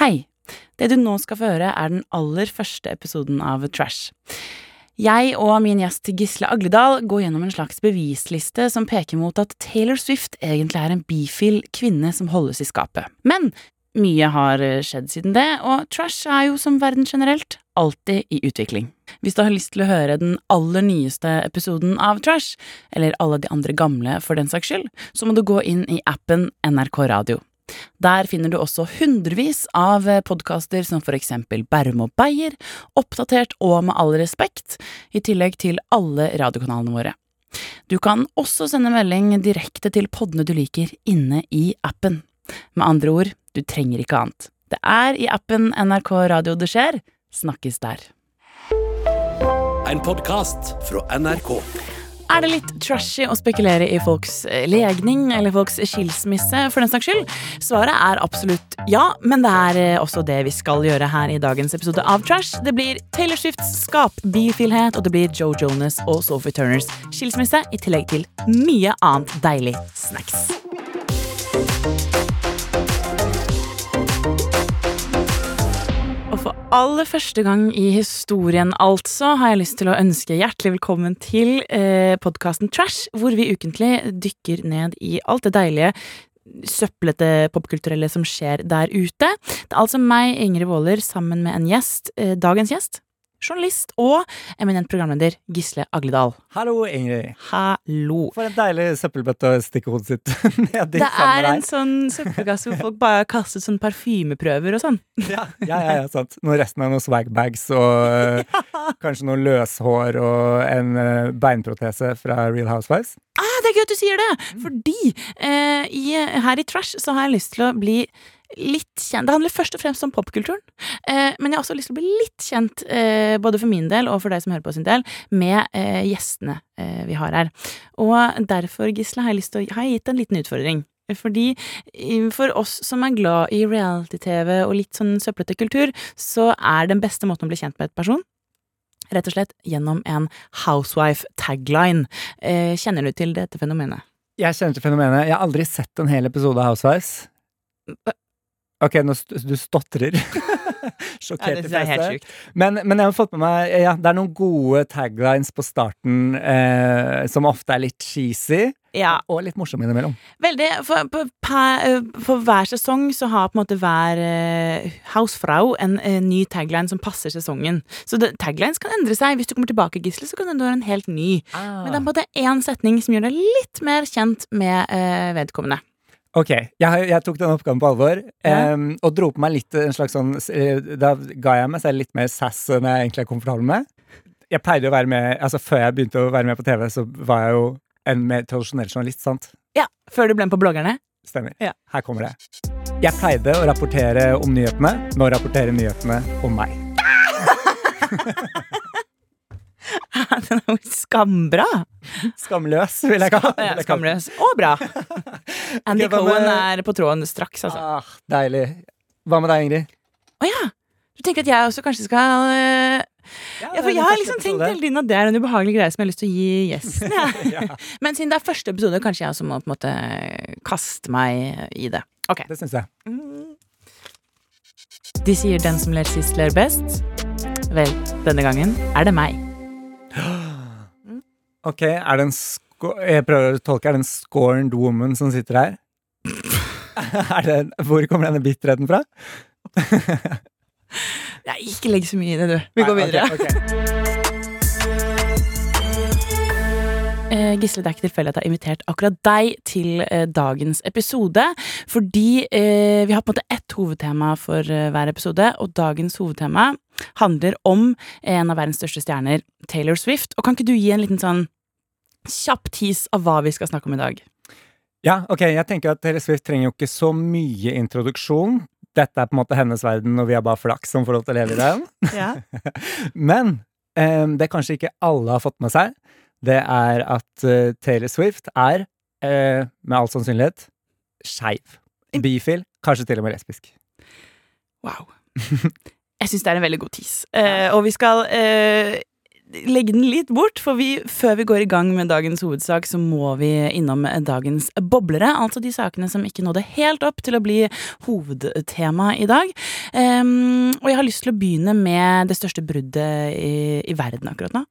Hei! Det du nå skal få høre, er den aller første episoden av Trash. Jeg og min gjest Gisle Agledal går gjennom en slags bevisliste som peker mot at Taylor Swift egentlig er en bifil kvinne som holdes i skapet. Men mye har skjedd siden det, og trash er jo som verden generelt alltid i utvikling. Hvis du har lyst til å høre den aller nyeste episoden av Trash, eller alle de andre gamle for den saks skyld, så må du gå inn i appen NRK Radio. Der finner du også hundrevis av podkaster som for eksempel Bærum og Beyer, Oppdatert og Med all respekt, i tillegg til alle radiokanalene våre. Du kan også sende melding direkte til poddene du liker inne i appen. Med andre ord, du trenger ikke annet. Det er i appen NRK Radio det skjer. Snakkes der. En podkast fra NRK. Er det litt trashy å spekulere i folks eh, legning eller folks skilsmisse, for den saks skyld? Svaret er absolutt ja, men det er eh, også det vi skal gjøre her i dagens episode av Trash. Det blir Taylor Swifts skapbifilhet, og det blir Joe Jonas og Sophie Turners skilsmisse, i tillegg til mye annet deilig snacks. Og for aller første gang i historien, altså, har jeg lyst til å ønske hjertelig velkommen til eh, podkasten Trash, hvor vi ukentlig dykker ned i alt det deilige søplete popkulturelle som skjer der ute. Det er altså meg, Ingrid Waaler, sammen med en gjest, eh, dagens gjest, journalist og eminent programleder Gisle Agledal. Hallo, Ingrid. Hallo. For en deilig søppelbøtte å stikke hodet sitt nedi Det er en sånn søppelkasse hvor folk bare har kastet sånn parfymeprøver og sånn. Ja, ja, ja, ja, sant. Nå resten er noen swagbags og ja. kanskje noe løshår og en eh, beinprotese fra Real Housewives. Ah, det er gøy at du sier det! Fordi eh, i, her i Trash så har jeg lyst til å bli litt kjent Det handler først og fremst om popkulturen, eh, men jeg har også lyst til å bli litt kjent, eh, både for min del og for deg som hører på sin del, med eh, gjestene eh, vi har her. Og derfor, Gisle, har jeg, lyst til å, har jeg gitt en liten utfordring. Fordi for oss som er glad i reality-TV og litt sånn søplete kultur, så er den beste måten å bli kjent med et person Rett og slett gjennom en housewife-tagline. Eh, kjenner du til dette fenomenet? Jeg kjenner til fenomenet. Jeg har aldri sett en hel episode av Housewives. Ok, nå st du stotrer. Sjokkert de fleste. Men, men jeg har fått med meg Ja, det er noen gode taglines på starten eh, som ofte er litt cheesy, Ja, og litt morsomme innimellom. veldig. For, på, per, eh, for hver sesong så har på en måte hver eh, housefrau en en, ny tagline som passer sesongen. Så det, taglines kan endre seg. Hvis du kommer tilbake, Gisle, så kan det være en helt ny. Men det er på en måte én setning som gjør deg litt mer kjent med eh, vedkommende. Ok, jeg, jeg tok den oppgaven på alvor, Ja. og dro på meg litt en slags sånn eh, Da ga jeg meg selv litt mer sass enn jeg egentlig er komfortabel med. Jeg pleide å være med Altså Før jeg begynte å være med på TV, så var jeg jo en mer tradisjonell journalist, sant? Ja, Før du ble med på bloggerne. Stemmer. Ja. Her kommer det. Jeg pleide å rapportere om nyhetene. Nå rapporterer nyhetene om meg. Den er jo skambra! Skamløs, vil jeg kalle Ja. Skamløs. Og bra! Andy okay, Cohen er på tråden straks, altså. Ah, deilig. Hva med deg, Ingrid? Å ja! Du tenker at jeg også kanskje skal ja, Ja, for jeg har liksom tenkt hele tiden at det er en ubehagelig greie som jeg har lyst til å gi gjesten. Ja. Men siden det er første episode, kanskje jeg også må på en måte kaste meg i det. Okay. det syns jeg. De sier 'den som ler sist, ler best'. Vel, denne gangen er det meg. Ok, er det en Jeg prøver å tolke. Er det en scorned woman som sitter her? er det, hvor kommer denne bitterheten fra? Nei, ikke legg så mye i det, du. Vi går Nei, videre. Okay, okay. Eh, Gisle, det er ikke tilfeldig at jeg har invitert akkurat deg til eh, dagens episode. Fordi eh, vi har på en måte ett hovedtema for eh, hver episode, og dagens hovedtema handler om en av verdens største stjerner, Taylor Swift. Og kan ikke du gi en liten sånn kjapp tis av hva vi skal snakke om i dag? Ja, ok, jeg tenker at Taylor Swift trenger jo ikke så mye introduksjon. Dette er på en måte hennes verden, og vi har bare flaks som får lov til å leve i den. Ja. Men um, det kanskje ikke alle har fått med seg, det er at uh, Taylor Swift er, uh, med all sannsynlighet, skeiv. Bifil, kanskje til og med lesbisk. Wow. Jeg syns det er en veldig god tis. Eh, og vi skal eh, legge den litt bort, for vi, før vi går i gang med dagens hovedsak, så må vi innom dagens boblere. Altså de sakene som ikke nådde helt opp til å bli hovedtema i dag. Um, og jeg har lyst til å begynne med det største bruddet i, i verden akkurat nå.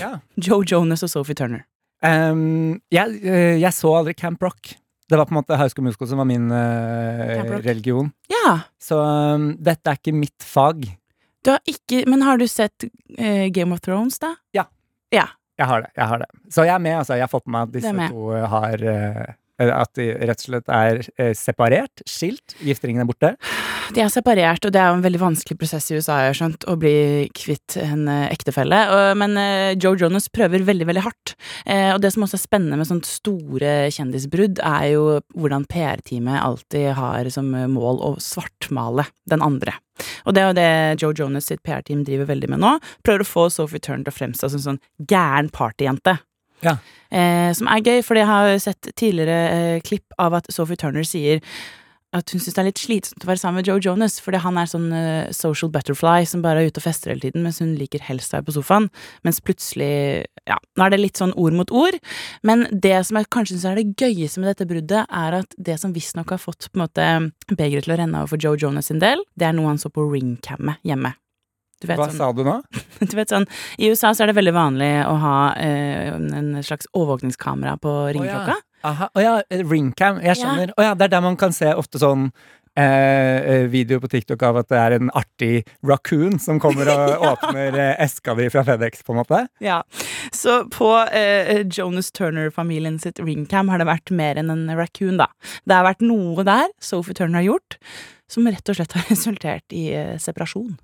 Ja. Joe Jonas og Sophie Turner. Um, jeg, eh, jeg, så aldri Camp Rock. Det var på en måte School Musical som var min uh, religion. Ja. Så um, dette er ikke mitt fag. Du har ikke, men har du sett uh, Game of Thrones, da? Ja. ja. Jeg har det. jeg har det. Så jeg er med, altså. Jeg har fått med meg at disse to har uh, At de rett og slett er separert, skilt. Gifteringen er borte. De er separert, og det er jo en veldig vanskelig prosess i USA, jeg har skjønt, å bli kvitt en eh, ektefelle. Men eh, Joe Jonas prøver veldig, veldig hardt. Eh, og det som også er spennende med sånt store kjendisbrudd, er jo hvordan PR-teamet alltid har som mål å svartmale den andre. Og det er jo det Joe Jonas sitt PR-team driver veldig med nå. Prøver å få Sophie Turner til å fremstå som en sånn gæren partyjente. Ja. Eh, som er gøy, fordi jeg har sett tidligere eh, klipp av at Sophie Turner sier at hun syns det er litt slitsomt å være sammen med Joe Jonas, fordi han er sånn uh, social butterfly som bare er ute og fester hele tiden, mens hun liker helst å være på sofaen. Mens plutselig Ja, nå er det litt sånn ord mot ord, men det som jeg kanskje syns er det gøyeste med dette bruddet, er at det som visstnok har fått på en måte begeret til å renne over for Joe Jonas sin del, det er noe han så på ringcammet hjemme. Hva sånn, sa du nå? du vet sånn, I USA så er det veldig vanlig å ha eh, en slags overvåkningskamera på ringeklokka. Oh, ja. Oh, ja, ringcam. Jeg skjønner. Å ja. det er der man kan se ofte sånn eh, eh video på TikTok av at det er en artig raccoon som kommer og ja. åpner eh, eska di fra FedEx, på en måte. Ja. Så på eh, Jonas Turner-familien sitt ringcam har det vært mer enn en raccoon, da. Det har vært noe der Sophie Turner har gjort, som rett og slett har resultert i eh, separasjon.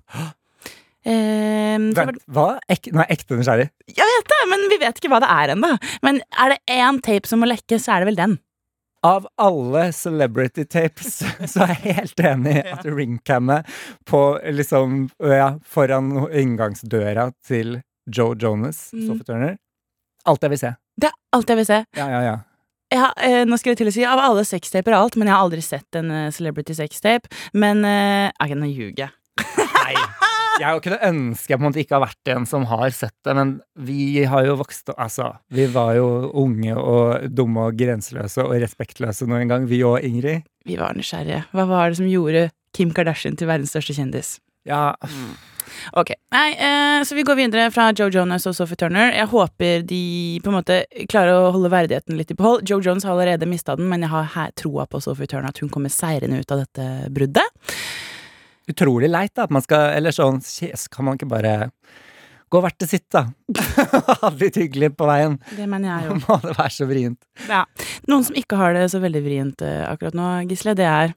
Eh, Vent, hva? Ek jeg ekte nysgjerrig. Jeg vet det, men vi vet ikke hva det er ennå. Men er det én tape som må lekke, så er det vel den. Av alle celebrity tapes, så er jeg helt enig i at ringcammet på liksom ja, foran inngangsdøra til Joe Jonas, mm. Sophie Turner Alt jeg vil se. Det er alt jeg vil se. Ja, ja, ja. Ja, eh, nå skal jeg til å si Av alle sextaper og alt, men jeg har aldri sett en uh, celebrity sextape. Men eh, Ok, nå ljuger jeg. Jeg kunne ønske jeg på en måte ikke har vært en som har sett det, men vi har jo vokst Altså, vi var jo unge og dumme og grenseløse og respektløse nå en gang, vi og Ingrid. Vi var nysgjerrige. Hva var det som gjorde Kim Kardashian til verdens største kjendis? Ja mm. Ok. Nei, eh, så vi går videre fra Joe Jonas og Sophie Turner. Jeg håper de på en måte klarer å holde verdigheten litt i behold. Joe Jones har allerede mista den, men jeg har troa på Sophie Turner, at hun kommer seirende ut av dette bruddet utrolig leit, da. At man skal Eller sånn Kan man ikke bare gå hvert til sitt, da? Ha det litt hyggelig på veien. Det mener jeg jo. Må det være så vrient. Ja. Noen som ikke har det så veldig vrient uh, akkurat nå, Gisle, det er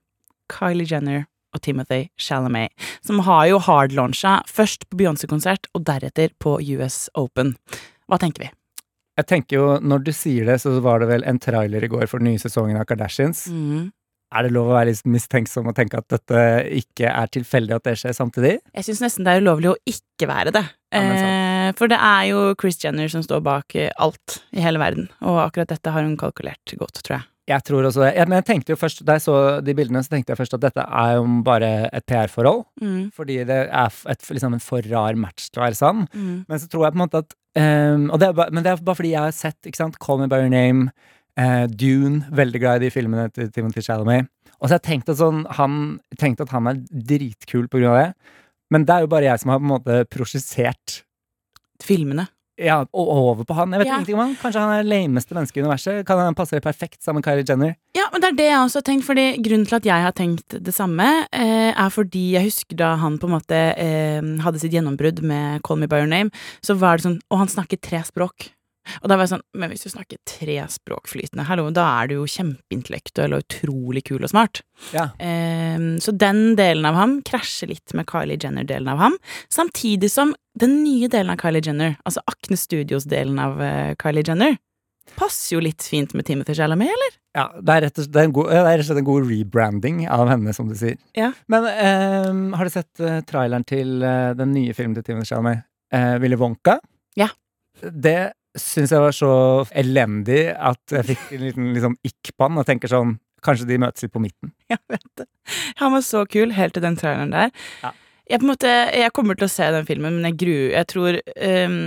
Kylie Jenner og Timothy Chalamet, som har jo hardlauncha først på Beyoncé-konsert og deretter på US Open. Hva tenker vi? Jeg tenker jo, Når du sier det, så var det vel en trailer i går for den nye sesongen av Kardashians. Mm er det lov å være litt mistenksom og tenke at dette ikke er tilfeldig at det skjer samtidig? Jeg syns nesten det er ulovlig å ikke være det. Ja, eh, for det er jo Chris Jenner som står bak eh, alt i hele verden, og akkurat dette har hun kalkulert godt, tror jeg. Jeg tror også det. men jeg tenkte jo først, Da jeg så de bildene, så tenkte jeg først at dette er jo bare et PR-forhold. Mm. Fordi det er et, liksom en for rar match til å være sann. Mm. Men så tror jeg på en måte at um, det bare, Men det er bare fordi jeg har sett ikke sant, Call Me By Your Name, uh, Dune, veldig glad i de filmene til Timothy Chalamet. Og så har jeg tenkt at, sånn, han, tenkt at han er dritkul på grunn av det. Men det er jo bare jeg som har på en måte prosjessert Filmene. Ja, og over på han. Jeg vet ja. ingenting om han. Kanskje han er det lameste mennesket i universet. Kan han passe perfekt sammen med Kylie Jenner? Ja, men det er det jeg også har tenkt, fordi grunnen til at jeg har tenkt det samme, eh, er fordi jeg husker da han på en måte eh, hadde sitt gjennombrudd med Call Me By Your Name, så var det sånn Og han snakket tre språk. Og da var jeg sånn, men hvis du snakker tre språk flytende, hallo, da er du jo kjempeintellektuell og utrolig kul og smart. Ja. Um, så den delen av ham krasjer litt med Kylie Jenner-delen av ham, samtidig som den nye delen av Kylie Jenner, altså Akne Studios-delen av uh, Kylie Jenner, passer jo litt fint med Timothy Chalamet, eller? Ja, det er rett og slett en god, en god rebranding av henne, som du sier. Ja. Men um, har du sett uh, traileren til uh, den nye filmen til Timothy Chalamet, Willy Wonka? Ja. Det syns jeg var så elendig at jeg fikk en liten liksom, ikk-bann og tenker sånn Kanskje de møtes litt på midten. Jeg vet det. Han var så kul helt til den traileren der. Ja. jeg, måte, jeg kommer til å se den filmen, men jeg gruer Jeg tror um,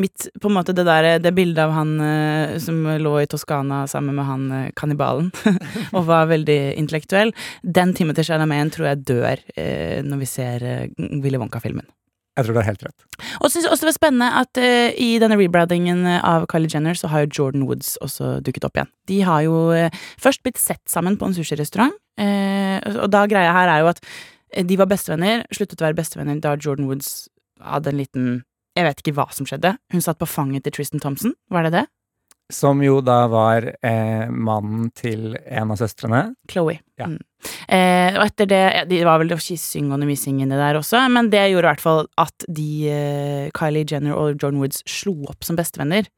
mitt På en måte det der Det bildet av han uh, som lå i Toskana sammen med han uh, kannibalen og var veldig intellektuell, den Timothy Chalamet tror jeg dør uh, når vi ser Willy Wonka-filmen. Jeg tror du har helt rett. Og synes også det var spennende at uh, i denne rebrandingen av Kylie Jenner så har jo Jordan Woods også dukket opp igjen. De har jo uh, først blitt sett sammen på en sushirestaurant, uh, og da greia her er jo at de var bestevenner, sluttet å være bestevenner da Jordan Woods hadde en liten Jeg vet ikke hva som skjedde. Hun satt på fanget til Tristan Thompson, var det det? Som jo da var eh, mannen til en av søstrene. Chloé. Ja. Mm. Eh, og etter det De var vel kyssing og missing inni der også, men det gjorde i hvert fall at de, eh, Kylie Jenner og Jordan Woods, slo opp som bestevenner.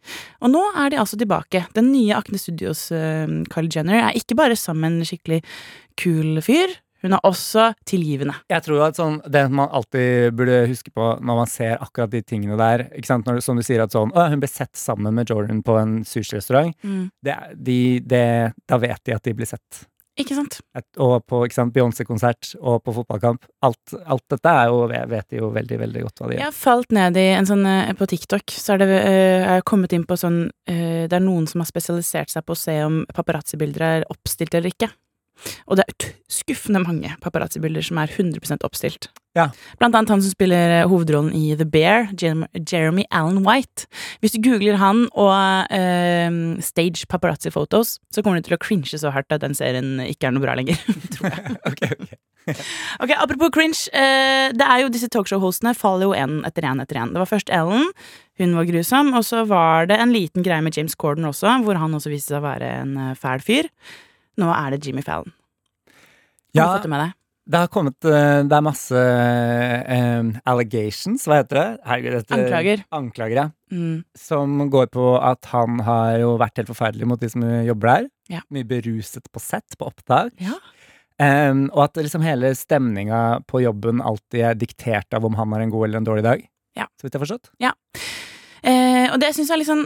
Og nå er de altså tilbake. Den nye Akne Studios eh, Kylie Jenner er ikke bare sammen med en skikkelig kul fyr. Hun er også tilgivende. Jeg tror at sånn, Det man alltid burde huske på når man ser akkurat de tingene der ikke sant? Når, Som du sier at sånn, hun ble sett sammen med Jordan på en sushirestaurant. Mm. De, de, da vet de at de blir sett. Ikke sant? Et, og på Beyoncé-konsert og på fotballkamp. Alt, alt, dette er jo, vet de jo veldig veldig godt hva de gjør. Jeg har falt ned i en sånn eh, På TikTok så er det uh, jeg kommet inn på sånn uh, Det er noen som har spesialisert seg på å se om paparazzi-bilder er oppstilt eller ikke. Og det er skuffende mange paparazzi-bilder som er 100 oppstilt. Ja. Blant annet han som spiller eh, hovedrollen i The Bear, Jeremy Allen White. Hvis du googler han og uh, stage paparazzi photos, så kommer du til å cringe så hardt at den serien ikke er noe bra lenger, tror jeg. okay, okay. ok, Apropos cringe. Uh, det er jo Disse talkshow-hostene faller jo én etter én etter én. Det var først Ellen. Hun var grusom. Og så var det en liten greie med James Corden også, hvor han også viste seg å være en fæl fyr. Nå er det Jimmy Fallon. Har ja, du fått det med deg? Det har kommet eh, Det er masse um, allegations, hva heter det? Herregud, dette, anklager. Anklager, ja. Mm. Som går på at han har jo vært helt forferdelig mot de som jobber der. Ja. Mye beruset på sett, på opptak. Ja. Um, og at liksom hele stemninga på jobben alltid er diktert av om han har en god eller en dårlig dag. Ja. Så vidt jeg har forstått. Ja. Eh, og det syns jeg liksom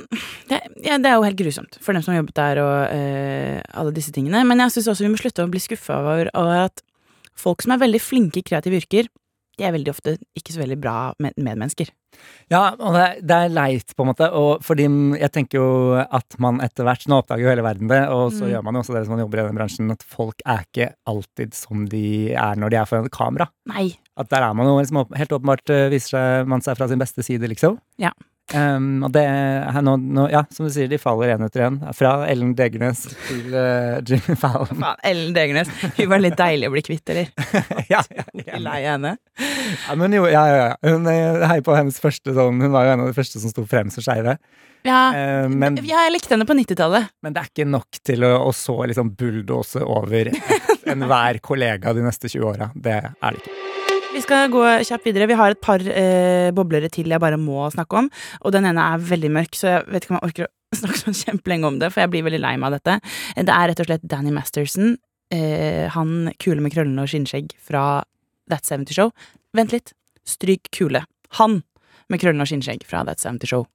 det, ja, det, er jo helt grusomt for dem som har jobbet der og eh, alle disse tingene. Men jeg syns også vi må slutte å bli skuffa over, over, at folk som er veldig flinke i kreative yrker, de er veldig ofte ikke så veldig bra med medmennesker. Ja, og det, det, er leit, på en måte. Og fordi jeg tenker jo at man etter hvert Nå oppdager jo hele verden det, og så mm. gjør man jo også det som man jobber i denne bransjen, at folk er ikke alltid som de er når de er foran et kamera. Nei. At der er man jo liksom helt åpenbart eh, viser man seg fra sin beste side, liksom. Ja. Um, og det her nå, nå, Ja, som du sier, de faller én etter én. Fra Ellen Degernes til uh, Jimmy Fallon. Faen, Ellen Degernes. Hun var litt deilig å bli kvitt, eller? ja, ja, ja. Lei henne? Ja, men jo, ja, ja. ja. Hun eh, heier på hennes første sånn Hun var jo en av de første som sto frem som skeive. Ja, uh, men, ja, jeg likte henne på 90-tallet. Men det er ikke nok til å, å så liksom bulldose over enhver kollega de neste 20 åra. Det er det ikke. Vi skal gå kjapt videre. Vi har et par eh, boblere til jeg bare må snakke om. Og den ene er veldig mørk, så jeg vet ikke om jeg orker å snakke sånn kjempelenge om det, for jeg blir veldig lei meg av dette. Det er rett og slett Danny Masterson. Eh, han kule med krøllene og skinnskjegg fra That 70 Show. Vent litt. Stryk kule. Han med krøllene og skinnskjegg fra That 70 Show.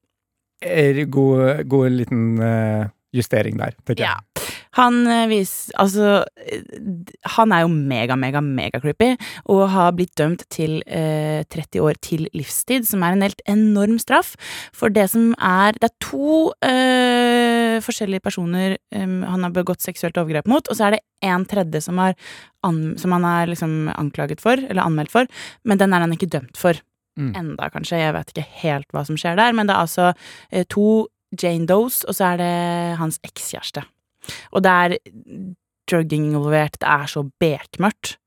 God, god liten uh, justering der, tenker jeg. Ja. Han eh, vis, Altså, han er jo mega, mega, mega creepy, og har blitt dømt til eh, 30 år til livstid, som er en helt enorm straff. For det som er Det er to eh, forskjellige personer eh, han har begått seksuelt overgrep mot, og så er det en tredje som, er an, som han er liksom anklaget for, eller anmeldt for, men den er han ikke dømt for. Mm. Enda, kanskje. Jeg vet ikke helt hva som skjer der, men det er altså eh, to Jane Does, og så er det hans ekskjæreste. Og det er drugging involvert, det er så bekmørkt.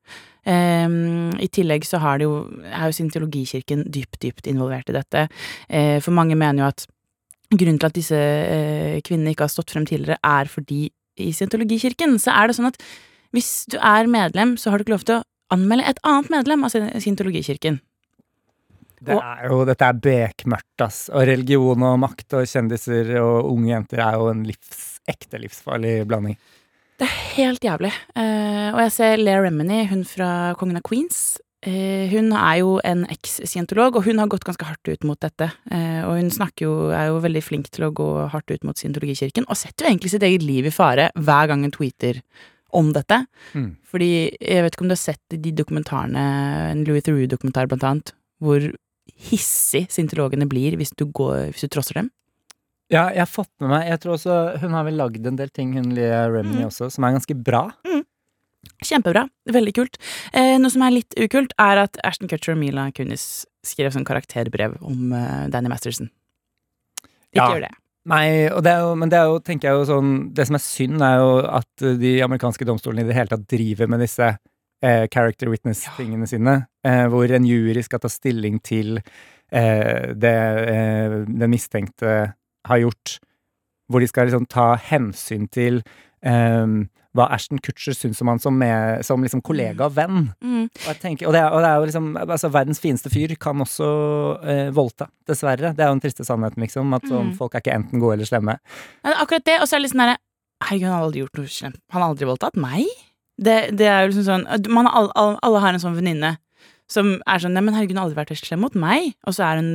Um, I tillegg så har det jo, er jo Scientologikirken dypt, dypt involvert i dette. Uh, for mange mener jo at grunnen til at disse uh, kvinnene ikke har stått frem tidligere, er fordi i Scientologikirken så er det sånn at hvis du er medlem, så har du ikke lov til å anmelde et annet medlem av Scientologikirken. Det er jo, dette er bekmørkt, ass. Og religion og makt og kjendiser og unge jenter er jo en livs ekte livsfarlig blanding. Det er helt jævlig. Uh, og jeg ser Lea Remini, hun fra Kongen av Queens. Uh, hun er jo en eks-scientolog, og hun har gått ganske hardt ut mot dette. Uh, og hun snakker jo, er jo veldig flink til å gå hardt ut mot scientologikirken, og setter jo egentlig sitt eget liv i fare hver gang hun tweeter om dette. Mm. Fordi jeg vet ikke om du har sett de dokumentarene, en Louis Theroux-dokumentar blant annet, hvor hissig scientologene blir hvis du, går, hvis du trosser dem. Ja, jeg har fått med meg Jeg tror også Hun har vel lagd en del ting, hun Lia Remney mm. også, som er ganske bra. Mm. Kjempebra. Veldig kult. Eh, noe som er litt ukult, er at Ashton Kutcher og Mila Kunis skrev sånn karakterbrev om uh, Danny Masterson. Ikke ja. gjør det. Nei, det jo, men det er jo, tenker jeg jo sånn Det som er synd, er jo at de amerikanske domstolene i det hele tatt driver med disse eh, character witness-tingene ja. sine, eh, hvor en jury skal ta stilling til eh, det eh, den mistenkte har gjort. Hvor de skal liksom ta hensyn til um, hva Ashton Kutcher syns om han som, med, som liksom kollega og venn. Mm. Og, tenker, og, det er, og, det er, jo liksom altså, Verdens fineste fyr kan også eh, voldta, dessverre. Det er jo den triste sannheten, liksom. At sånn, mm. folk er ikke enten gode eller slemme. Men akkurat det, og så er det litt sånn derre Herregud, han har aldri gjort noe slemt. Han har aldri voldtatt meg? Det, det, er jo liksom sånn man, alle, all, alle har en sånn venninne som er sånn Nei, men herregud, hun har aldri vært slem mot meg. Og så er hun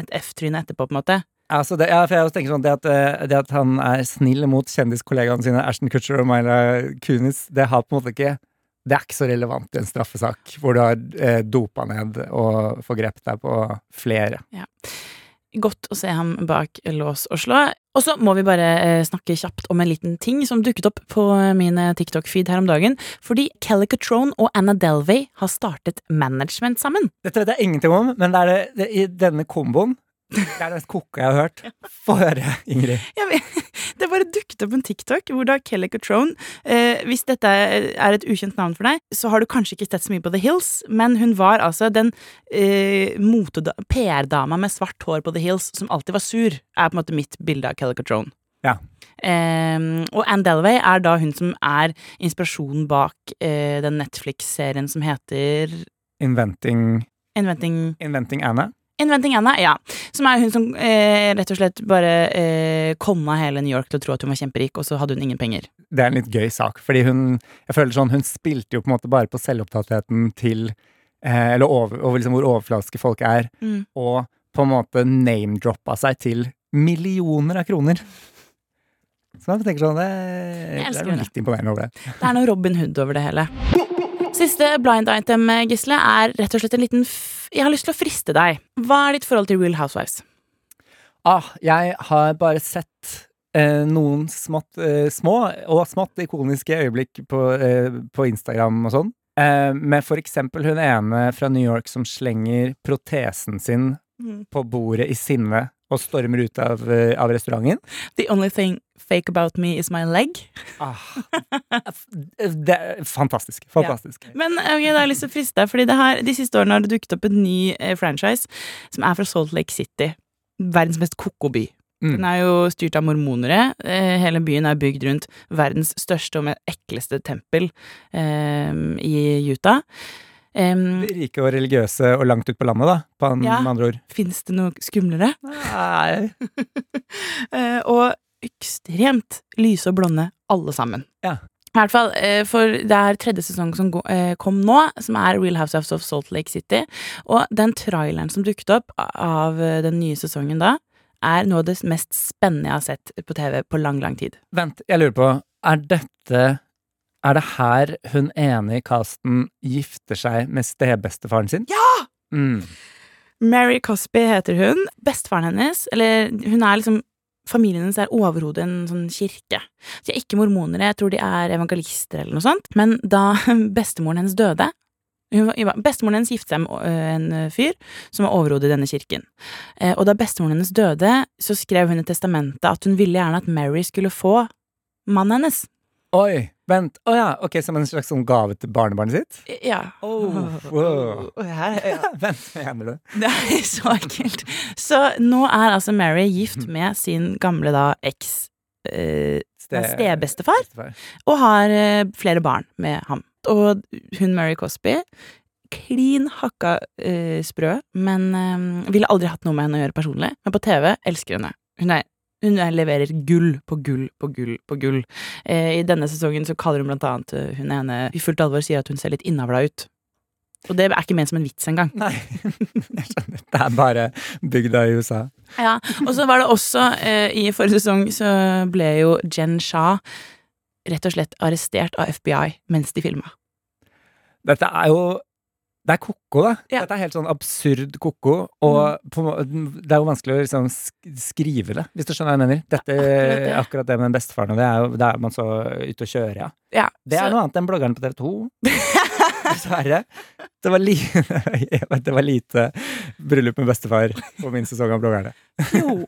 et F-tryne etterpå, på en måte. Altså det, ja, for jeg tenker sånn, det at, eh, det at, han er snill mot kjendiskollegaene sine, Ashton Kutcher og Myla Kunis, det har på en måte ikke Det er ikke så relevant i en straffesak hvor du har eh, dopa ned og forgrepet deg på flere. Ja. Godt å se ham bak lås og slå. Og så må vi bare eh, snakke kjapt om en liten ting som dukket opp på min eh, TikTok-feed her om dagen. Fordi Kelly Catrone og Anna Delvey har startet management sammen. Dette vet jeg ingenting om, men det er det, det, i denne komboen det er det mest koka jeg har hørt. Få høre, Ingrid. Vet, det bare dukket opp en TikTok hvor da Kelly Catrone eh, Hvis dette er et ukjent navn for deg, så har du kanskje ikke sett så mye på The Hills, men hun var altså den eh, PR-dama med svart hår på The Hills som alltid var sur, er på en måte mitt bilde av Kelly Catrone. Ja. Um, og Anne Delaway er da hun som er inspirasjonen bak uh, den Netflix-serien som heter Inventing Inventing Inventing Anna? Inventing Anna, ja. Som er hun som eh, rett og slett bare eh, konna hele New York til å tro at hun var kjemperik, og så hadde hun ingen penger. Det er en litt gøy sak, fordi hun Jeg føler sånn, hun spilte jo på en måte bare på selvopptattheten til eh, Eller over, over liksom hvor overfladiske folk er, mm. og på en måte name-droppa seg til millioner av kroner. Så man tenker sånn, det, det er litt imponerende over det. Det er noe Robin Hood over det hele. Siste blind item, Gisle, er rett og slett en liten Jeg har lyst til å friste deg. Hva er ditt forhold til Real Housewives? Ah, jeg har bare sett eh, noen smått, eh, små og smått ikoniske øyeblikk på, eh, på Instagram og sånn. Eh, med for eksempel hun ene fra New York som slenger protesen sin mm. på bordet i sinne og stormer ut av, eh, av, restauranten. The only thing fake about me is my leg. Ah, det er fantastisk. Fantastisk. Ja. Men okay, da har jeg lyst til å friste deg, fordi her, de siste årene har det dukket opp en ny eh, franchise som er fra Salt Lake City. Verdens mest ko-ko by. Mm. Den er jo styrt av mormonere. Eh, hele byen er bygd rundt verdens største og ekleste tempel eh, i Utah. Um, Rike og religiøse og langt ut på landet, da, på an, ja, med andre ord. Fins det noe skumlere? Nei. uh, og ekstremt lyse og blonde, alle sammen. Ja. I hvert fall, uh, for det er tredje sesong som uh, kom nå, som er Real Housewives of Salt Lake City. Og den traileren som dukket opp av den nye sesongen da, er noe av det mest spennende jeg har sett på TV på lang, lang tid. Vent, jeg lurer på, er dette er det her hun ene i casten gifter seg med stebestefaren sin? Ja! Mm. Mary Cosby heter hun. Bestefaren hennes, eller hun er liksom Familien hennes er overhodet en sånn kirke. De er ikke mormonere, jeg tror de er evangelister eller noe sånt. Men da bestemoren hennes døde var, Bestemoren hennes giftet seg med en fyr som var overhodet i denne kirken. Eh, og da bestemoren hennes døde, så skrev hun i testamentet at hun ville gjerne at Mary skulle få mannen hennes. Oi! Vent. Å oh, ja, ok, Som en slags sånn gave til barnebarnet sitt? Ja. Oh, wow. Vent, mener du? Det er så ekkelt. Så nå er altså Mary gift med sin gamle da eks eh, stebestefar, og har eh, flere barn med ham. Og hun Mary Cosby klin hakka eh, sprø, men eh, ville aldri hatt noe med henne å gjøre personlig. Men på TV elsker hun henne. Hun er hun leverer gull på gull på gull på gull. Eh, I denne sesongen så kaller hun blant annet eh, hun ene i fullt alvor sier at hun ser litt innavla ut. Og det er ikke ment som en vits engang. Nei, jeg skjønner. Det er bare bygda i USA. Ja, og så var det også eh, I forrige sesong så ble jo Jen Shah rett og slett arrestert av FBI mens de filma. Dette er jo det er ko-ko, da. Ja. Dette er helt sånn absurd ko-ko. Og på, det er jo vanskelig å liksom skrive det, hvis du skjønner hva jeg mener. Dette, Akkurat det. akkurat det med bestefaren, og det er jo det er man så ute å kjøre, ja. Ja, Det er så- noe annet enn bloggeren på TV 2. Dessverre. Det var, li det var lite bryllup med bestefar på min sesong av bloggerne. Jo.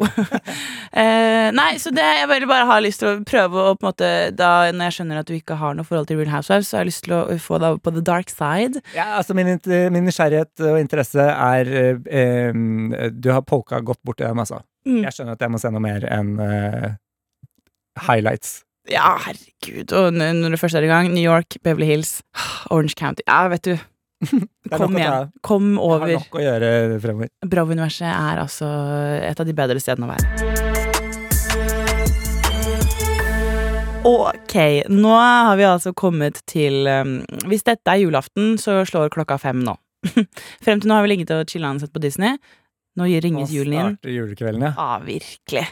eh, nei, så det jeg vil bare ha lyst til å prøve å på en måte da Når jeg skjønner at du ikke har noe forhold til Real Housewives, så har jeg lyst til å få deg på the dark side. Ja, altså min, min nysgjerrighet og interesse er eh, Du har polka godt borti dem, altså. Mm. Jeg skjønner at jeg må se noe mer enn eh, highlights. Ja, herregud. Og når du først er i gang, New York, Beverly Hills, Orange County Ja, vet du. Kom igjen. Kom over. Jeg har nok å gjøre fremover. Bravo-universet er altså et av de bedre stedene å være. Ok, nå har vi altså kommet til um, Hvis dette er julaften, så slår klokka fem nå. Frem til nå har vi ligget og chilla og sett på Disney. Nå ringes julen inn. Nå starter julekvelden, ja. Ja, virkelig.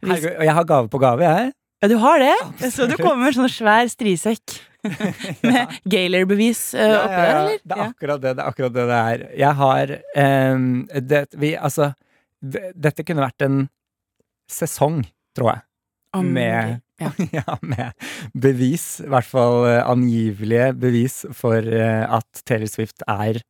Hvis... Herregud, og jeg har gave på gave, jeg. Ja, du har det? Absolutt. Så du kommer med sånn svær strisekk med Gaylor-bevis uh, Ja, oppi der, eller? Det er akkurat det det er. akkurat det det er. Jeg har um, det, vi, Altså, dette kunne vært en sesong, tror jeg. Om- med- ja. ja, med bevis, i hvert fall eh, angivelige bevis, for eh, at Taylor Swift er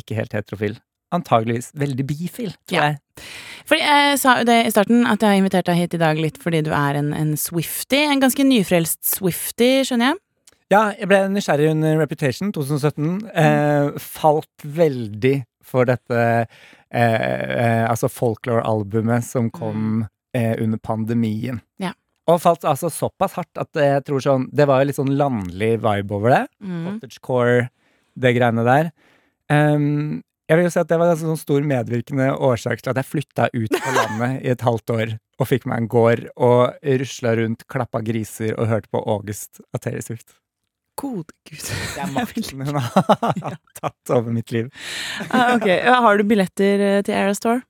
ikke helt heterofil. Antageligvis veldig bifil, tror Ja. jeg. Fordi Jeg sa jo det i starten, at jeg har invitert deg hit i dag litt fordi du er en, en Swifty. En ganske nyfrelst Swifty, skjønner jeg. Ja, jeg ble nysgjerrig under Reputation 2017. Eh, falt veldig for dette eh, eh, altså folklore-albumet som kom eh, under pandemien. Ja. Og falt altså såpass hardt at jeg tror sånn Det var jo litt sånn landlig vibe over det. Mm. Cottagecore, det greiene der. Ehm, jeg vil jo si at det var en sånn stor medvirkende årsak til at jeg flytta ut på landet i et halvt år og fikk meg en gård og rusla rundt, klappa griser og hørte på August av Terry Swift. Gode gud. Det er makten hun har tatt over mitt liv. Ah, ok, Har du billetter til til Aerostore?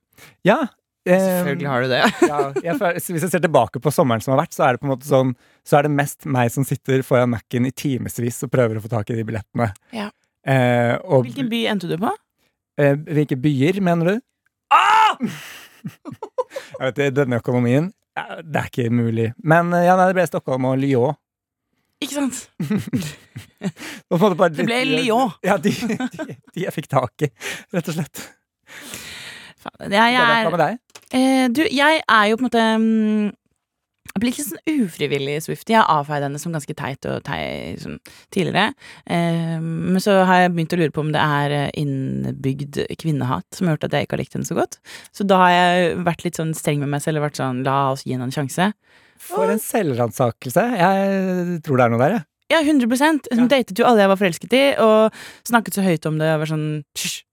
Ja. Selvfølgelig har du det. ja, jeg, føler- hvis jeg ser tilbake på sommeren som har vært, så er det på en måte sånn Så er det mest meg som sitter foran Mac-en i timevis og prøver å få tak i de billettene. Ja. Eh, og Hvilken by endte du på? Eh, hvilke byer, mener du? Ah! jeg vet, denne økonomien Det er ikke mulig. Men eh, ja, nei, det ble Stockholm og Lyon. Ikke sant? Det ble Lyon. Ja, de, de, de jeg fikk tak i, rett og slett. Faen, Jeg, jeg, er, eh, du, jeg er jo på en måte mm, Jeg blir ikke sånn ufrivillig Swifty. Jeg har avfeid henne som ganske teit og tei som, tidligere. Eh, men så har jeg begynt å lure på om det er innbygd kvinnehat som har gjort at jeg ikke har likt henne så godt. Så da har jeg vært litt sånn streng med meg selv og vært sånn la oss gi henne en sjanse. For en selvransakelse. Jeg tror det er noe der, jeg. Ja, 100 Hun Ja. datet jo alle jeg var forelsket i, og snakket så høyt om det og var sånn hysj.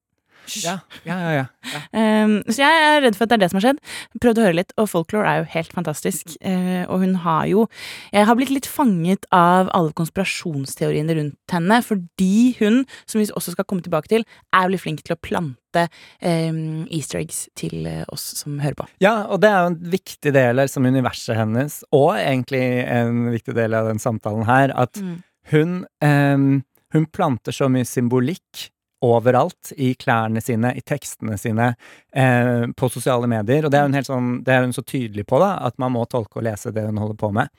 Ja, ja, ja, ja. Um, så jeg er redd for at det er det som har skjedd. Prøvd å høre litt, og folklore er jo helt fantastisk. Uh, og hun har jo Jeg har blitt litt fanget av alle konspirasjonsteoriene rundt henne, fordi hun, som vi også skal komme tilbake til, er veldig flink til å plante um, easter eggs til eh, oss som hører på. Ja, og det er jo en viktig del av liksom, universet hennes, og egentlig en viktig del av den samtalen her, at hun, um, hun planter så mye symbolikk overalt, i klærne sine, i tekstene sine, eh, på sosiale medier. Og det er hun, helt sånn, det er hun så tydelig på, da, at man må tolke og lese det hun holder på med.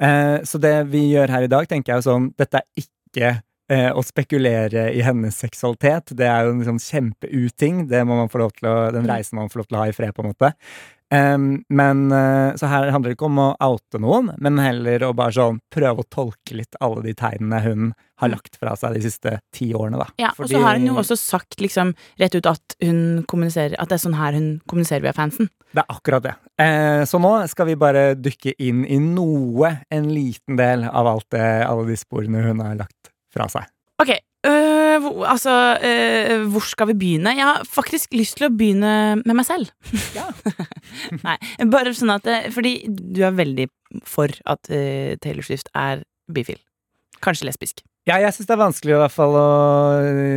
Eh, så det vi gjør her i dag, tenker jeg jo sånn, dette er ikke eh, å spekulere i hennes seksualitet. Det er jo en sånn kjempeuting. Det må man få lov til å, den reisen må man får lov til å ha i fred, på en måte. Em, men eh, Så her handler det ikke om å oute noen, men heller å bare sånn prøve å tolke litt alle de tegnene hun har lagt fra seg de siste ti årene, da. Ja, Og så har hun jo også sagt liksom rett ut at hun kommuniserer At det er sånn her hun kommuniserer via fansen. Det er akkurat det. Eh, så nå skal vi bare dykke inn i noe, en liten del av alt det, alle de sporene hun har lagt fra seg. Ok, øh, hvor, altså uh, Hvor skal vi begynne? Jeg har faktisk lyst til å begynne med meg selv. Ja. Nei, bare sånn at øh, Fordi du er veldig for at uh, Taylor Swift er bifil. Kanskje lesbisk. Ja, jeg syns det er vanskelig i hvert fall å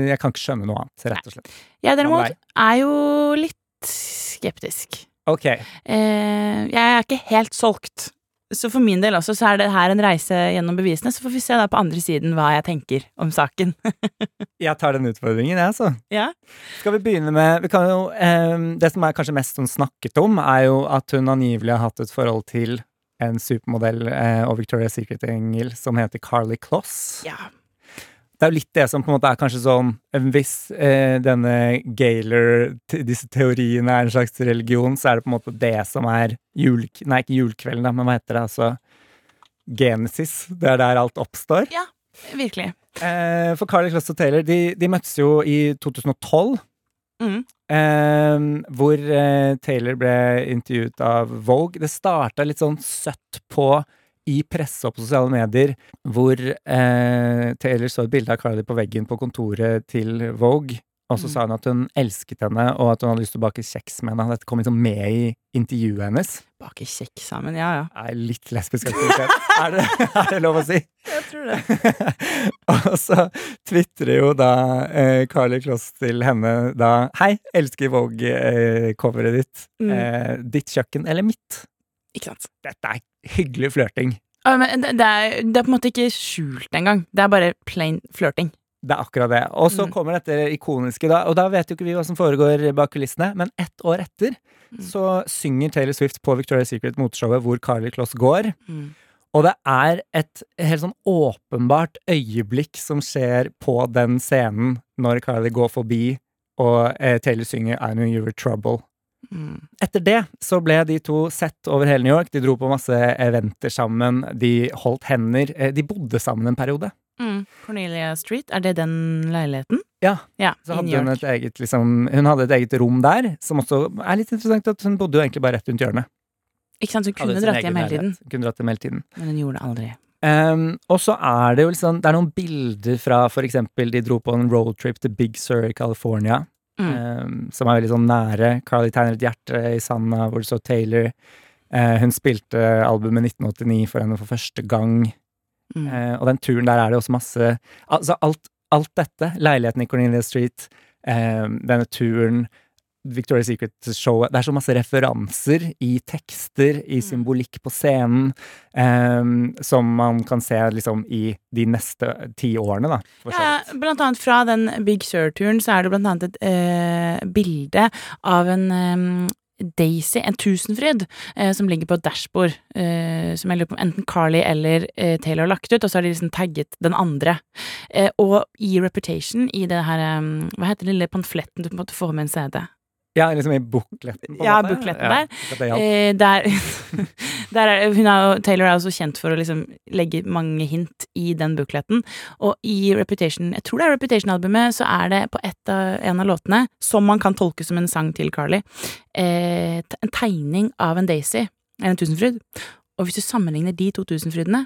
Jeg kan ikke skjønne noe annet, rett og slett. Jeg derimot er jo litt skeptisk. Ok. Eh, jeg er ikke helt solgt. Så for min del også, så er det her en reise gjennom bevisene, så får vi se da på andre siden hva jeg tenker om saken. jeg tar den utfordringen, jeg, altså. Ja. Skal vi begynne med vi kan jo, eh, Det som er kanskje mest hun snakket om, er jo at hun angivelig har hatt et forhold til en supermodell eh, og Victoria's Secret-engel som heter Carly Kloss. Ja. Det er jo litt det som på en måte er kanskje sånn Hvis eh, denne Gaylor, disse teoriene er en slags religion, så er det på en måte det som er jul... Nei, ikke julekvelden, da, men hva heter det? Altså Genesis. Det er der alt oppstår. Ja, virkelig. Eh, for Carly Kloss og Taylor, de, de møttes jo i 2012. Mm. Eh, hvor Taylor ble intervjuet av Vogue. Det starta litt sånn søtt på i presse og på sosiale medier, hvor eh, Taylor så et bilde av Carly på veggen på kontoret til Vogue. Og så mm. sa hun at hun elsket henne, og at hun hadde lyst til å bake kjeks med henne. Dette kom liksom med i intervjuet hennes. Bake kjeks sammen, ja ja. Er litt lesbisk aktivitet. er, det, er, det, lov å si? Jeg tror det. og så tvitrer jo da eh, Carly Kloss til henne da Hei, elsker Vogue-coveret eh, ditt. Mm. Eh, ditt kjøkken eller mitt? Ikke sant. Dette er hyggelig flørting. Ja, men det, det, er, det er på en måte ikke skjult engang. Det er bare plain flørting. Det er akkurat det. Og så mm. kommer dette ikoniske, da. Og da vet jo ikke vi hva som foregår bak kulissene, men ett år etter mm. så synger Taylor Swift på Victoria's Secret moteshowet hvor Carly Kloss går. Mm. Og det er et helt sånn åpenbart øyeblikk som skjer på den scenen når Carly går forbi og eh, Taylor synger I know You Were trouble. Mm. Etter det så ble de to sett over hele New York. De dro på masse eventer sammen. De holdt hender. Eh, de bodde sammen en periode. Mm. Cornelia Street, er det den leiligheten? Ja. ja så hadde hun et eget liksom, Hun hadde et eget rom der, som også er litt interessant at hun bodde jo egentlig bare rett rundt hjørnet. Ikke sant, hun kunne dratt hjem hele tiden. Kunne dratt hjem hele tiden. Men hun gjorde det aldri. Um, og så er det jo liksom Det er noen bilder fra for eksempel de dro på en roadtrip til Big Sur i California. Mm. Um, som er veldig sånn nære. Carly tegner et hjerte i sanda, hvor det står Taylor. Uh, hun spilte albumet 1989 for henne for første gang. Mm. Uh, og den turen der er det også masse Altså alt, alt dette, leiligheten i Cornelia Street, uh, denne turen, Victoria's Secret-showet Det er så masse referanser i tekster, i mm. symbolikk på scenen, um, som man kan se liksom i de neste ti årene, da. Ja, blant annet fra den Big Sur-turen så er det blant annet et uh, bilde av en um, Daisy, en tusenfryd, eh, som ligger på et dashbord, eh, som jeg lurer på om enten Carly eller eh, Taylor har lagt ut, og så har de liksom tagget den andre. Eh, og i Reputation, i det her um, Hva heter den lille pamfletten du på en måte får med en CD? Ja, liksom i bukletten? Ja, bukletten der. Ja, eh, der, der er, hun er, Taylor er også kjent for å liksom legge mange hint i den bukletten. Og i Reputation, jeg tror det er Reputation-albumet, så er det på av, en av låtene, som man kan tolke som en sang til Carly, eh, en tegning av en Daisy, eller en tusenfryd. Og hvis du sammenligner de to tusenfrydene,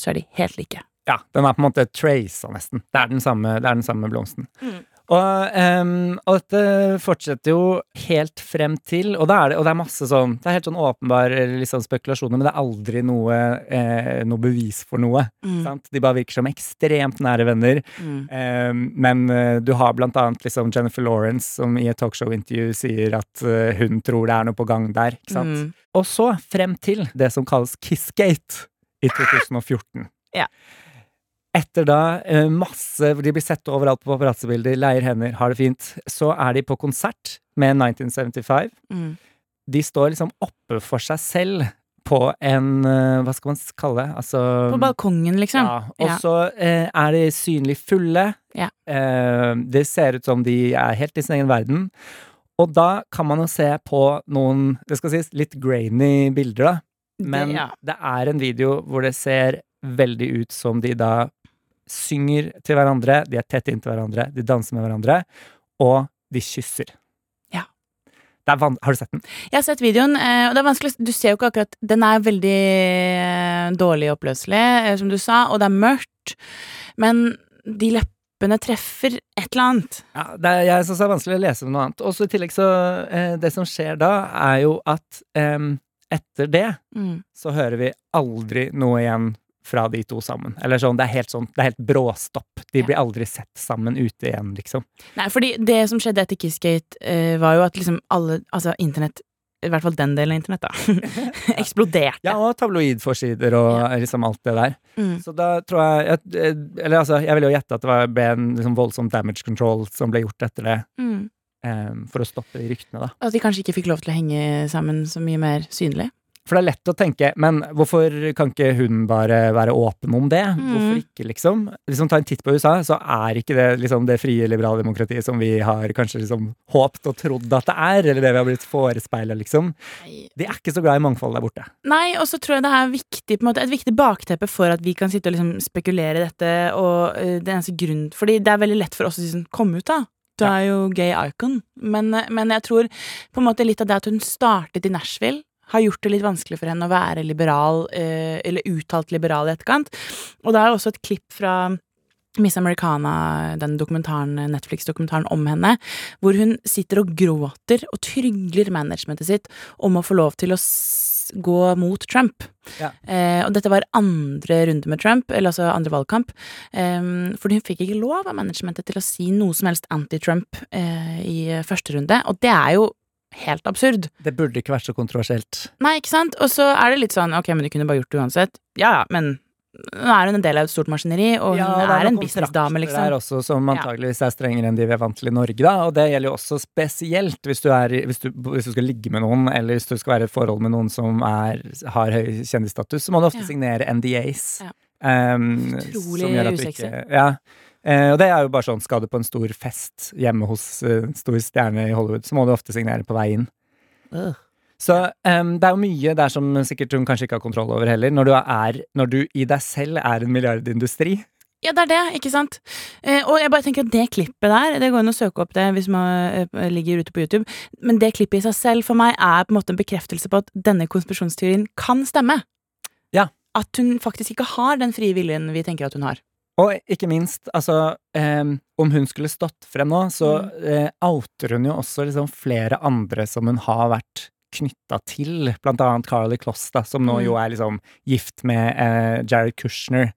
så er de helt like. Ja, den er på en måte traca, nesten. Det er den samme, det er den samme blomsten. Mm. Og, um, og, dette fortsetter jo helt frem til Og, er det, og det, er masse sånn Det er helt sånn åpenbare liksom, spekulasjoner, men det er aldri noe, eh, noe bevis for noe. Mm. De bare virker som ekstremt nære venner. Mm. Um, men uh, du har blant annet liksom Jennifer Lawrence som i et talkshow-intervju sier at uh, hun tror det er noe på gang der. Ikke sant? Mm. Og så frem til det som kalles Kissgate i 2014. Ja. Etter da eh, masse De blir sett overalt på paparazzi-bilder, leier hender, har det fint. Så er de på konsert med 1975. Mm. De står liksom oppe for seg selv på en eh, Hva skal man kalle det? Altså På balkongen, liksom. Ja. Og så eh, er de synlig fulle. Ja. Eh, det ser ut som de er helt i sin egen verden. Og da kan man jo se på noen, det skal sies, litt grainy bilder, da. Men det, ja. det er en video hvor det ser veldig ut som de da synger til hverandre, de er tett inntil hverandre, de danser med hverandre, og de kysser. Ja. har du sett den? Jeg har sett videoen, eh, og det er vanskelig Du ser jo ikke akkurat Den er veldig eh, dårlig oppløselig, eh, som du sa, og det er mørkt, men de leppene treffer et eller annet. Ja, det er, jeg syns det er vanskelig å lese om noe annet. Og i tillegg så Det som skjer da, er jo at um, etter det mm. så hører vi aldri noe igjen fra de to sammen. Eller sånn, det er helt sånn, det er helt bråstopp. De blir aldri sett sammen ute igjen, liksom. Nei, fordi det som skjedde etter Kissgate, uh, var jo at liksom alle Altså, internett i hvert fall den delen av internett, da, eksploderte. Ja, og tabloidforsider og ja. liksom alt det der. Mm. Så da tror jeg, jeg Eller altså, jeg vil jo gjette at det ble en liksom voldsom damage control som ble gjort etter det. Mm. Um, for å stoppe de ryktene, da. At de kanskje ikke fikk lov til å henge sammen så mye mer synlig? For det er lett å tenke, men hvorfor kan ikke hun bare være åpen om det? Mm. Hvorfor ikke, liksom? Liksom Ta en titt på USA, så er ikke det liksom det frie liberale demokratiet som vi har kanskje liksom håpt og trodd at det er, eller det vi har blitt forespeila, liksom. De er ikke så glad i mangfold der borte. Nei, og så tror jeg det er viktig, måte, et viktig bakteppe for at vi kan sitte og liksom spekulere i dette, og uh, det eneste grunn Fordi det er veldig lett for oss å liksom komme ut, da. Du er jo gay icon, men, men, jeg tror på en måte litt av det at hun startet i Nashville, har gjort det litt vanskelig for henne å være liberal, eh, eller uttalt liberal i etterkant. Og det er også et klipp fra Miss Americana, den dokumentaren, Netflix-dokumentaren om henne, hvor hun sitter og gråter og trygler managementet sitt om å få lov til å gå mot Trump. Ja. Eh, og dette var andre runde med Trump, eller altså andre valgkamp. Eh, fordi hun fikk ikke lov av managementet til å si noe som helst anti-Trump eh, i første runde. Og det er jo helt absurd. Det burde ikke vært så kontroversielt. Nei, ikke sant? Og så er det litt sånn ok, men du kunne bare gjort det uansett. Ja ja, men nå er hun en del av et stort maskineri, og ja, hun er, er en businessdame, liksom. Det er også som antageligvis er strengere enn de vi er vant til i Norge, da. Og det gjelder jo også spesielt hvis du, er, hvis du, hvis du skal ligge med noen, eller hvis du skal være i et forhold med noen som er, har høy kjendisstatus, så må du ofte ja. signere NDAs. Ja. Um, Utrolig usexy. Ja. Eh, og det er jo bare sånn, skal du på en stor fest hjemme hos uh, stor stjerne i Hollywood, så må du ofte signere på vei inn. Uh. Så um, det er jo mye der som sikkert hun kanskje ikke har kontroll over heller, når du, er, når du i deg selv er en milliardindustri. Ja, det er det, ikke sant. Eh, og jeg bare tenker at det klippet der, det går an å søke opp det hvis man eh, ligger ute på YouTube, men det klippet i seg selv for meg er på en måte en bekreftelse på at denne konspirasjonsteorien kan stemme. Ja. At hun faktisk ikke har den frie viljen vi tenker at hun har. Og ikke minst, altså eh, Om hun skulle stått frem nå, så eh, outer hun jo også liksom flere andre som hun har vært knytta til, blant annet Carly Kloss, da, som nå mm. jo er liksom gift med eh, Jared Kushner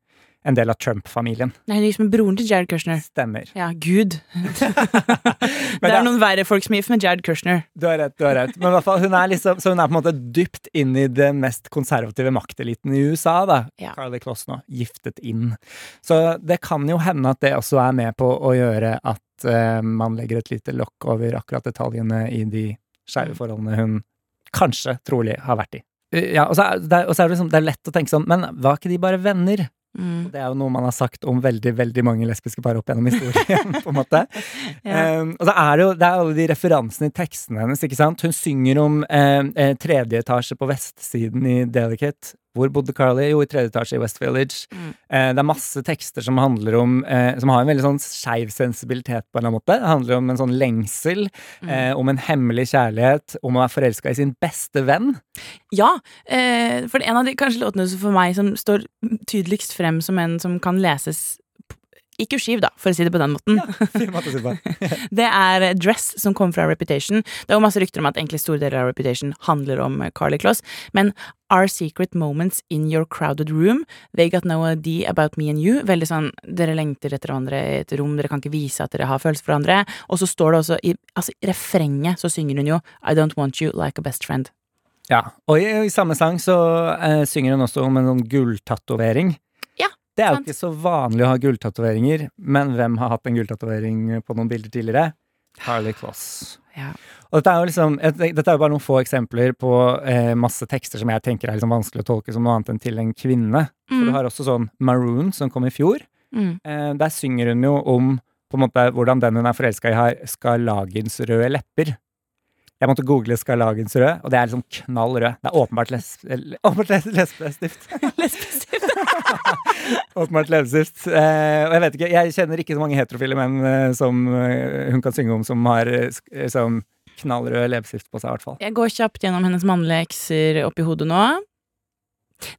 en del av Trump-familien. Nei, hun er liksom med broren til Jared Kushner. Stemmer. Ja, gud. det er noen verre folk som er gift med Jared Kushner. Du har rett, du har rett. Men i hvert fall, hun er liksom, så hun er på en måte dypt inn i det mest konservative makteliten i USA, da. Ja. Carly Kloss nå, giftet inn. Så det kan jo hende at det også er med på å gjøre at uh, man legger et lite lokk over akkurat detaljene i de skeive forholdene hun kanskje, trolig, har vært i. Ja, og så er, det, og så er det, liksom, det er lett å tenke sånn, men var ikke de bare venner? Mm. Og det er jo noe man har sagt om veldig veldig mange lesbiske par opp gjennom historien. på en måte. ja. um, og så er det jo det er alle de referansene i tekstene hennes. ikke sant? Hun synger om eh, eh, tredje etasje på vestsiden i Delicate. Hvor bodde Carly? Jo, i tredje etasje i West Village. Mm. Eh, det er masse tekster som handler om eh, Som har en veldig sånn skeiv sensibilitet, på en eller annen måte. Det handler om en sånn lengsel, mm. eh, om en hemmelig kjærlighet, om å være forelska i sin beste venn. Ja, eh, for en av de kanskje låtene for meg som står tydeligst frem som en som kan leses i skiv, da, for å si det på den måten. Ja, det er Dress, som kom fra Reputation. Det er jo masse rykter om at egentlig store deler av Reputation handler om Carly Kloss, men Our Secret Moments in Your Crowded Room, They Got No Idea About Me and You, veldig sånn dere lengter etter hverandre i et rom, dere kan ikke vise at dere har følelser for hverandre, og så står det også i altså, refrenget så synger hun jo I Don't Want You Like a Best Friend. Ja, og i, i samme sang så uh, synger hun også om en sånn gulltatovering. Det er jo ikke så vanlig å ha gulltatoveringer, men hvem har hatt en gulltatovering på noen bilder tidligere? Harley Kloss. Ja. Og dette er jo liksom, dette er jo bare noen få eksempler på eh, masse tekster som jeg tenker er liksom vanskelig å tolke som noe annet enn til en kvinne. Mm. For du har også sånn Maroon, som kom i fjor. Mm. Eh, der synger hun jo om på en måte hvordan den hun er forelska i, har skarlagensrøde lepper. Jeg måtte google Skarlagens rød, og det er liksom knall rød. Det er åpenbart lesbestift. lesbestift. åpenbart leppestift. Eh, og jeg vet ikke, jeg kjenner ikke så mange heterofile menn eh, som eh, hun kan synge om, som har som knallrød leppestift på seg, i hvert fall. Jeg går kjapt gjennom hennes mannlige ekser oppi hodet nå.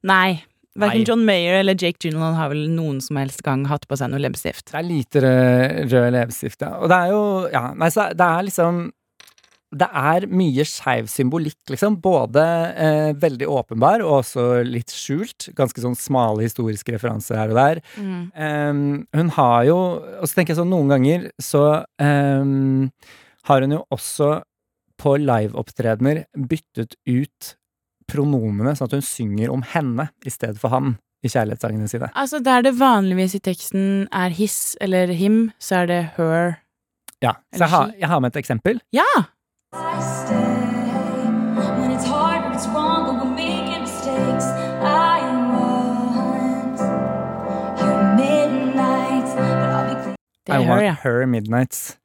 Nei. Verken John Mayer eller Jake Gyllenhaal har vel noen som helst gang hatt på seg noe leppestift. Det er lite rød leppestift, ja. Og det er jo Ja, nei, så det er liksom det er mye skeiv symbolikk, liksom. Både eh, veldig åpenbar og også litt skjult. Ganske sånn smale historiske referanser her og der. Mm. Um, hun har jo Og så tenker jeg sånn, noen ganger så um, har hun jo også på liveopptredener byttet ut pronomene, sånn at hun synger om henne i stedet for han i kjærlighetssangene sine. Altså der det vanligvis i teksten er his eller him, så er det her. Ja, så jeg har, jeg har med et eksempel. Ja! I stay when it's hard when it's wrong, or we'll make mistakes. I love her at your midnight but I want her midnights.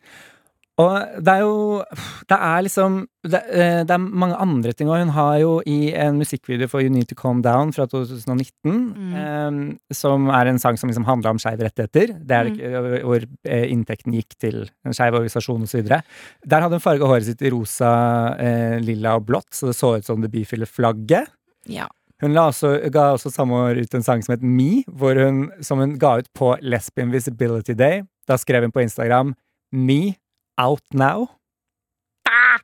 Og det er jo Det er liksom Det, eh, det er mange andre ting òg. Hun har jo i en musikkvideo for You Need To Calm Down fra 2019, mm. um, som er en sang som liksom handla om skeive rettigheter. Det er mm. hvor eh, inntekten gikk til en skeiv organisasjon osv. Der hadde hun farga håret sitt i rosa, eh, lilla og blått, så det så ut som det bifile flagget. Ja. Hun også, ga også samme år ut en sang som het Me, hun, som hun ga ut på Lesbian Visibility Day. Da skrev hun på Instagram Me Out Now. Ah!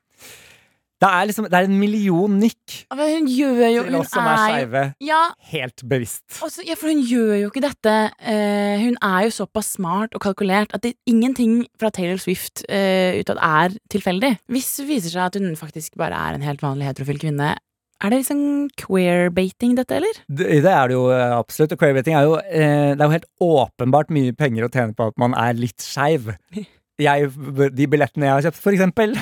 Det er liksom Det er en million nikk men hun gjør jo, til oss som er skeive. Ja, helt bevisst. Også, ja, for hun gjør jo ikke dette uh, Hun er jo såpass smart og kalkulert at det, ingenting fra Taylor Swift uh, utad er tilfeldig. Hvis det viser seg at hun faktisk bare er en helt vanlig heterofil kvinne, er det liksom queerbating, dette, eller? Det, det, er det jo eh, absolutt. Og queerbating er jo, eh, det er jo helt åpenbart mye penger å tjene på at man er litt skeiv. jeg, de billettene jeg har kjøpt, for eksempel.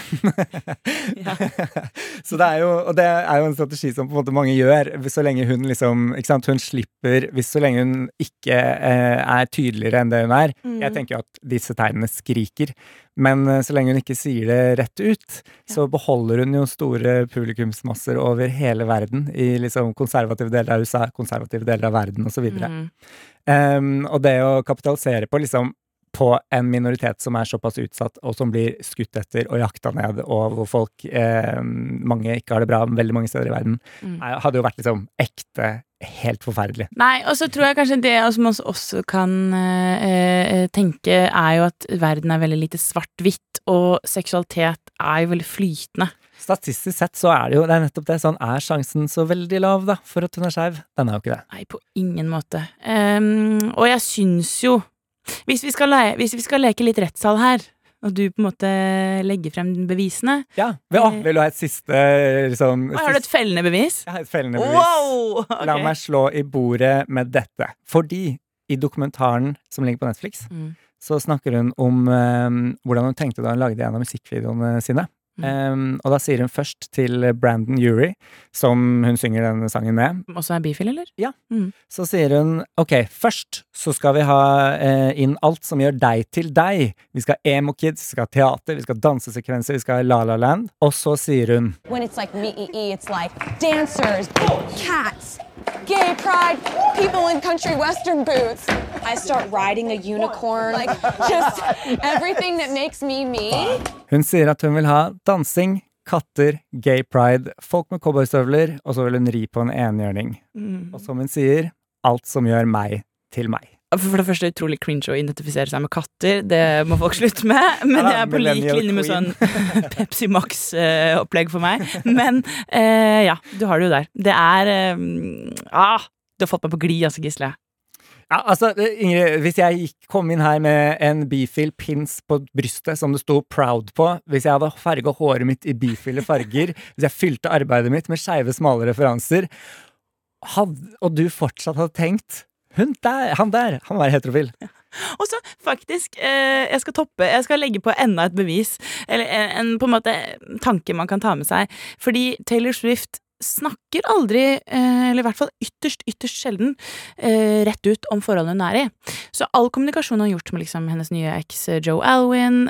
så det er jo, og det er jo en strategi som på en måte mange gjør, så lenge hun liksom ikke sant, Hun slipper hvis Så lenge hun ikke eh, er tydeligere enn det hun er. Mm. Jeg tenker jo at disse tegnene skriker. Men eh, så lenge hun ikke sier det rett ut, så beholder hun jo store publikumsmasser over hele verden. I liksom konservative deler av USA, konservative deler av verden osv. Mm. Um, og det å kapitalisere på liksom på en minoritet som er såpass utsatt, og som blir skutt etter og jakta ned, og hvor folk eh, Mange ikke har det bra veldig mange steder i verden. Mm. hadde jo vært liksom ekte helt forferdelig. Nei, og så tror jeg kanskje det som man også kan eh, eh, tenke, er jo at verden er veldig lite svart-hvitt, og seksualitet er jo veldig flytende. Statistisk sett så er det jo det er nettopp det. Sånn er sjansen så veldig lav da, for at hun er skeiv? Den er jo ikke det. Nei, på ingen måte. Um, og jeg syns jo hvis vi, le hvis vi skal leke litt rettssal her, og du på en måte legger frem bevisene Ja. Vil, å, vil du ha et siste liksom, Har du et fellende bevis? Jeg har et fellende bevis. Wow, okay. La meg slå i bordet med dette. Fordi i dokumentaren som ligger på Netflix, mm. så snakker hun om um, hvordan hun tenkte da hun lagde en av musikkvideoene sine. Um, og da sier hun først til Brandon Urie, som hun synger denne sangen med Også er bifil, eller? Ja. Mm. Så sier hun ok, først så skal vi ha uh, inn alt som gjør deg til deg. Vi skal ha emo-kids, vi skal ha teater, vi skal ha dansesekvenser, vi skal ha La La Land. Og så sier hun When it's like me, it's like dancers, cats, gay pride, people in country western boots. I start riding a unicorn, like just everything that makes me me. Hun sier at hun vil ha dansing, katter, gay pride, folk med cowboystøvler, og så vil hun ri på en enhjørning. Mm. Og som hun sier, alt som gjør meg til meg. For det første utrolig cringe å identifisere seg med katter. Det må folk slutte med. Men det er på lik linje med sånn Pepsi Max-opplegg for meg. Men eh, ja, du har det jo der. Det er eh, Ah! Du har fått meg på glid, altså, Gisle. Ja, altså, Ingrid, hvis jeg gikk, kom inn her med en bifil pins på brystet som det sto 'proud' på, hvis jeg hadde farga håret mitt i bifile farger, hvis jeg fylte arbeidet mitt med skeive, smale referanser, hadde, og du fortsatt hadde tenkt hun der, han der, han var heterofil. Ja. Og så faktisk, eh, jeg skal toppe, jeg skal legge på enda et bevis. Eller en, på en måte tanke man kan ta med seg. Fordi Taylor Swift snakker aldri, eh, eller i hvert fall ytterst, ytterst sjelden, eh, rett ut om forholdene hun er i. Så all kommunikasjon hun har gjort med liksom hennes nye eks eh, Joe Alwyn,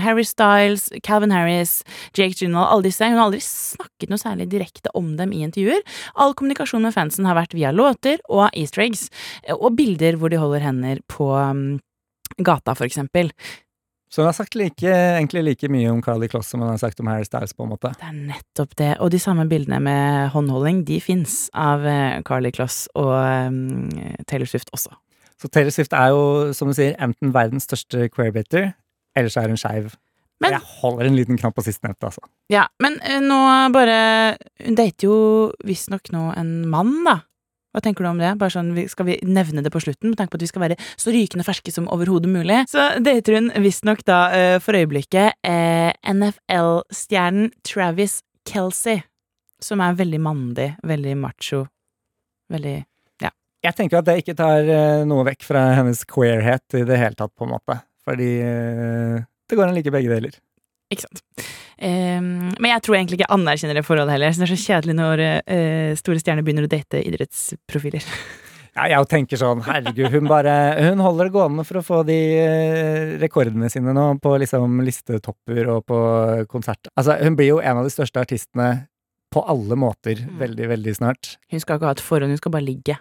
Harry Styles, Calvin Harris, Jake Gyllenhaal, alle disse, hun har aldri snakket noe særlig direkte om dem i intervjuer. All kommunikasjon med fansen har vært via låter og easter eggs, og bilder hvor de holder hender på mm, gata, for eksempel. Så hun har sagt like, egentlig like mye om Carly Kloss som hun har sagt om Harry Styles, på en måte. Det er nettopp det. Og de samme bildene med håndholding, de fins av eh, Carly Kloss og um, Taylor Swift også. Så Taylor Swift er jo, som du sier, enten verdens største queerbater, eller så er hun skeiv. Men, jeg holder en liten knapp på sistnevnte, altså. Ja, men uh, nå bare Hun dater jo visstnok nå en mann, da. Hva tenker du om det? Bare sånn, Skal vi nevne det på slutten? Med tanke på at vi skal være så rykende ferske som overhodet mulig. Så dater hun visstnok da uh, for øyeblikket uh, NFL-stjernen Travis Kelsey. Som er veldig mandig, veldig macho. Veldig ja. Jeg tenker at det ikke tar uh, noe vekk fra hennes queerhet i det hele tatt, på en måte. Fordi det går an like begge deler. Ikke sant. Um, men jeg tror egentlig ikke anerkjenner det forholdet heller. Så det er så kjedelig når uh, store stjerner begynner å date idrettsprofiler. Ja, jeg tenker sånn, herregud, hun bare Hun holder det gående for å få de uh, rekordene sine nå på liksom listetopper og på konsert. Altså, hun blir jo en av de største artistene på alle måter mm. veldig, veldig snart. Hun skal ikke ha et forhånd, hun skal bare ligge.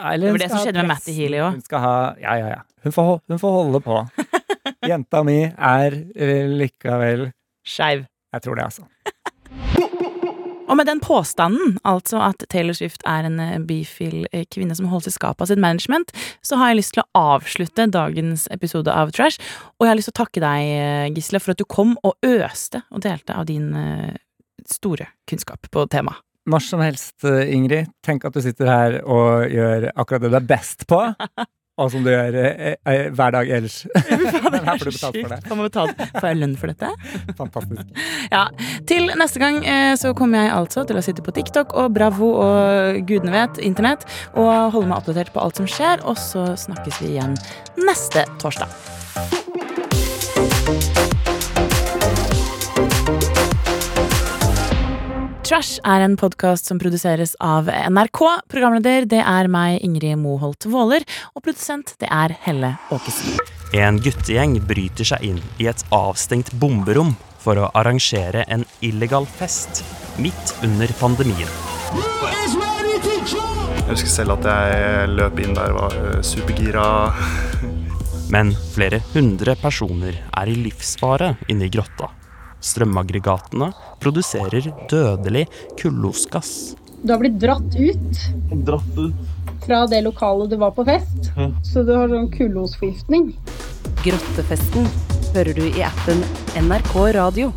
Ja, det var det som skjedde med Matty Healy òg. Hun skal ha Ja, ja, ja. Hun får, hun får holde på. Jenta mi er eh, likevel Skeiv. Jeg tror det, altså. Og med den påstanden, altså at Taylor Swift er en eh, bifil eh, kvinne som holdes i skapet av sitt management, så har jeg lyst til å avslutte dagens episode av Trash. Og jeg har lyst til å takke deg, Gisle, for at du kom og øste og delte av din store kunnskap på temaet. Når som helst, Ingrid. Tenk at du sitter her og gjør akkurat det du er best på. Og som du gjør eh, eh, hver dag ellers. Men her får du betalt for det. Får, betalt. får jeg lønn for dette? Fantastisk. Ja. Til neste gang eh, så kommer jeg altså til å sitte på TikTok og Bravo og gudene vet, internett, og holde meg oppdatert på alt som skjer, og så snakkes vi igjen neste torsdag. Trash er en podkast som produseres av NRK. Programleder det er meg, Ingrid Moholt Våler. Og produsent det er Helle Åkesen. En guttegjeng bryter seg inn i et avstengt bomberom for å arrangere en illegal fest midt under pandemien. Jeg husker selv at jeg løp inn der og var eh, supergira. Men flere hundre personer er i livsfare inne i grotta. Strømaggregatene produserer dødelig kullosgass. Du har blitt dratt ut. Dratt ut? Fra det lokalet du var på fest. Ja. Så du har sånn kullosforgiftning. Grottefesten hører du i appen NRK Radio.